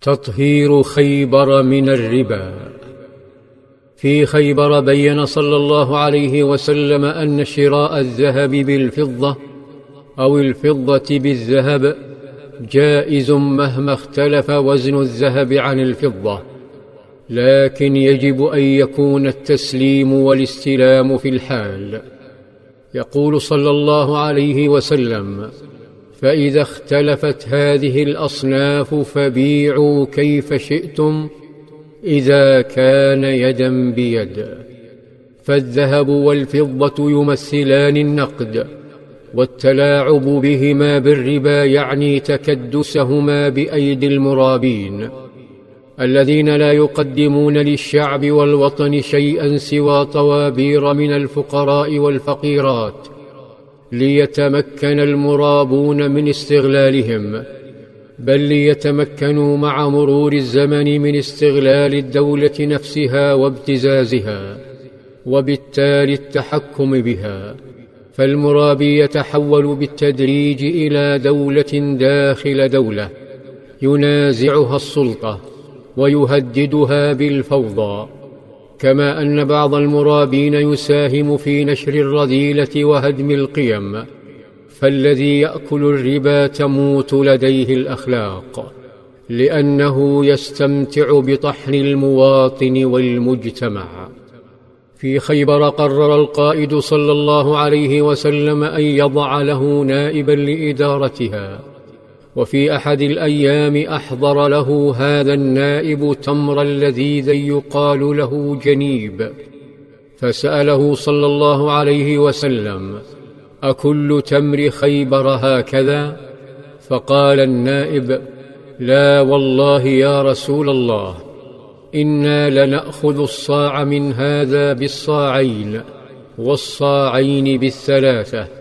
تطهير خيبر من الربا. في خيبر بين صلى الله عليه وسلم أن شراء الذهب بالفضة أو الفضة بالذهب جائز مهما اختلف وزن الذهب عن الفضة لكن يجب أن يكون التسليم والاستلام في الحال. يقول صلى الله عليه وسلم فإذا اختلفت هذه الأصناف فبيعوا كيف شئتم إذا كان يدا بيد. فالذهب والفضة يمثلان النقد والتلاعب بهما بالربا يعني تكدسهما بأيدي المرابين. الذين لا يقدمون للشعب والوطن شيئا سوى طوابير من الفقراء والفقيرات ليتمكن المرابون من استغلالهم بل ليتمكنوا مع مرور الزمن من استغلال الدولة نفسها وابتزازها وبالتالي التحكم بها. فالمرابي يتحول بالتدريج إلى دولة داخل دولة ينازعها السلطة ويهددها بالفوضى. كما أن بعض المرابين يساهم في نشر الرذيلة وهدم القيم فالذي يأكل الربا تموت لديه الأخلاق لأنه يستمتع بطحن المواطن والمجتمع. في خيبر قرر القائد صلى الله عليه وسلم أن يضع له نائبا لإدارتها. وفي أحد الأيام أحضر له هذا النائب تمرا لذيذا يقال له جنيب فسأله صلى الله عليه وسلم أكل تمر خيبر هكذا؟ فقال النائب لا والله يا رسول الله إنا لنأخذ الصاع من هذا بالصاعين والصاعين بالثلاثة.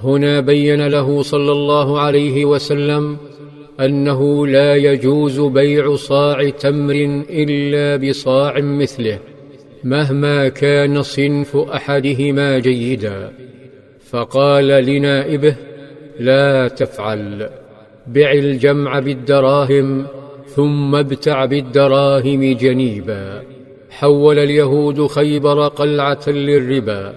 هنا بين له صلى الله عليه وسلم أنه لا يجوز بيع صاع تمر إلا بصاع مثله مهما كان صنف أحدهما جيدا. فقال لنائبه لا تفعل بع الجمع بالدراهم ثم ابتع بالدراهم جنيبا حول اليهود خيبر قلعة للربا.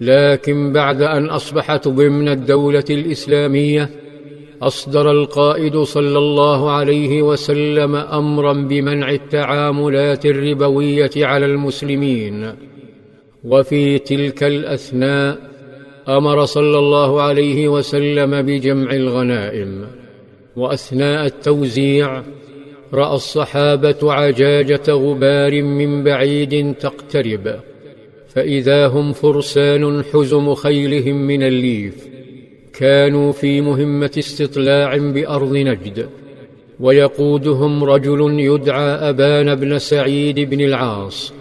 لكن بعد أن أصبحت ضمن الدولة الإسلامية أصدر القائد صلى الله عليه وسلم امرا بمنع التعاملات الربوية على المسلمين. وفي تلك الأثناء أمر صلى الله عليه وسلم بجمع الغنائم. وأثناء التوزيع رأى الصحابة عجاجة غبار من بعيد تقترب. فإذا هم فرسان حزم خيلهم من الليف كانوا في مهمة استطلاع بأرض نجد ويقودهم رجل يدعى أبان بن سعيد بن العاص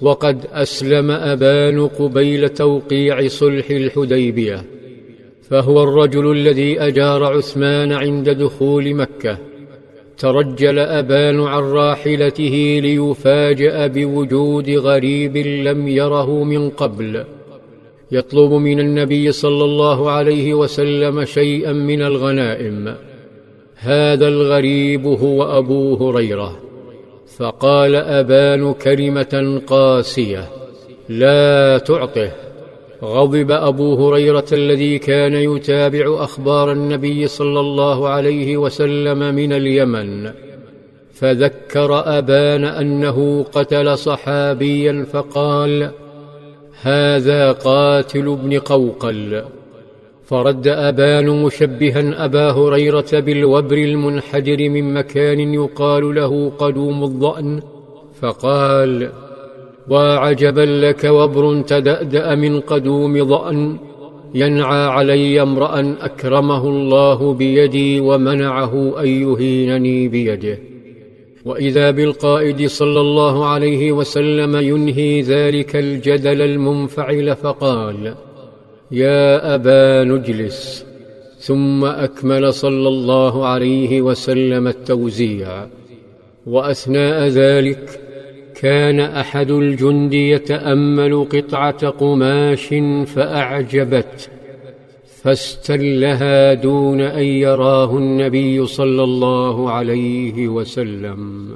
وقد أسلم أبان قبيل توقيع صلح الحديبية فهو الرجل الذي أجار عثمان عند دخول مكة. ترجل أبان عن راحلته ليفاجأ بوجود غريب لم يره من قبل. يطلب من النبي صلى الله عليه وسلم شيئا من الغنائم. هذا الغريب هو أبو هريرة. فقال أبان كلمة قاسية لا تعطه. غضب أبو هريرة الذي كان يتابع أخبار النبي صلى الله عليه وسلم من اليمن فذكر أبان أنه قتل صحابيا فقال هذا قاتل ابن قوقل. فرد أبان مشبها أبا هريرة بالوبر المنحدر من مكان يقال له قدوم الظان فقال وعجبا لك وبر تدأدأ من قدوم ظان ينعى علي امرأ أكرمه الله بيدي ومنعه أن يهينني بيده. وإذا بالقائد صلى الله عليه وسلم ينهي ذلك الجدل المنفعل فقال يا أبا نجلس. ثم أكمل صلى الله عليه وسلم التوزيع. وأثناء ذلك كان أحد الجند يتأمل قطعة قماش فاعجبته فاستلها دون أن يراه النبي صلى الله عليه وسلم.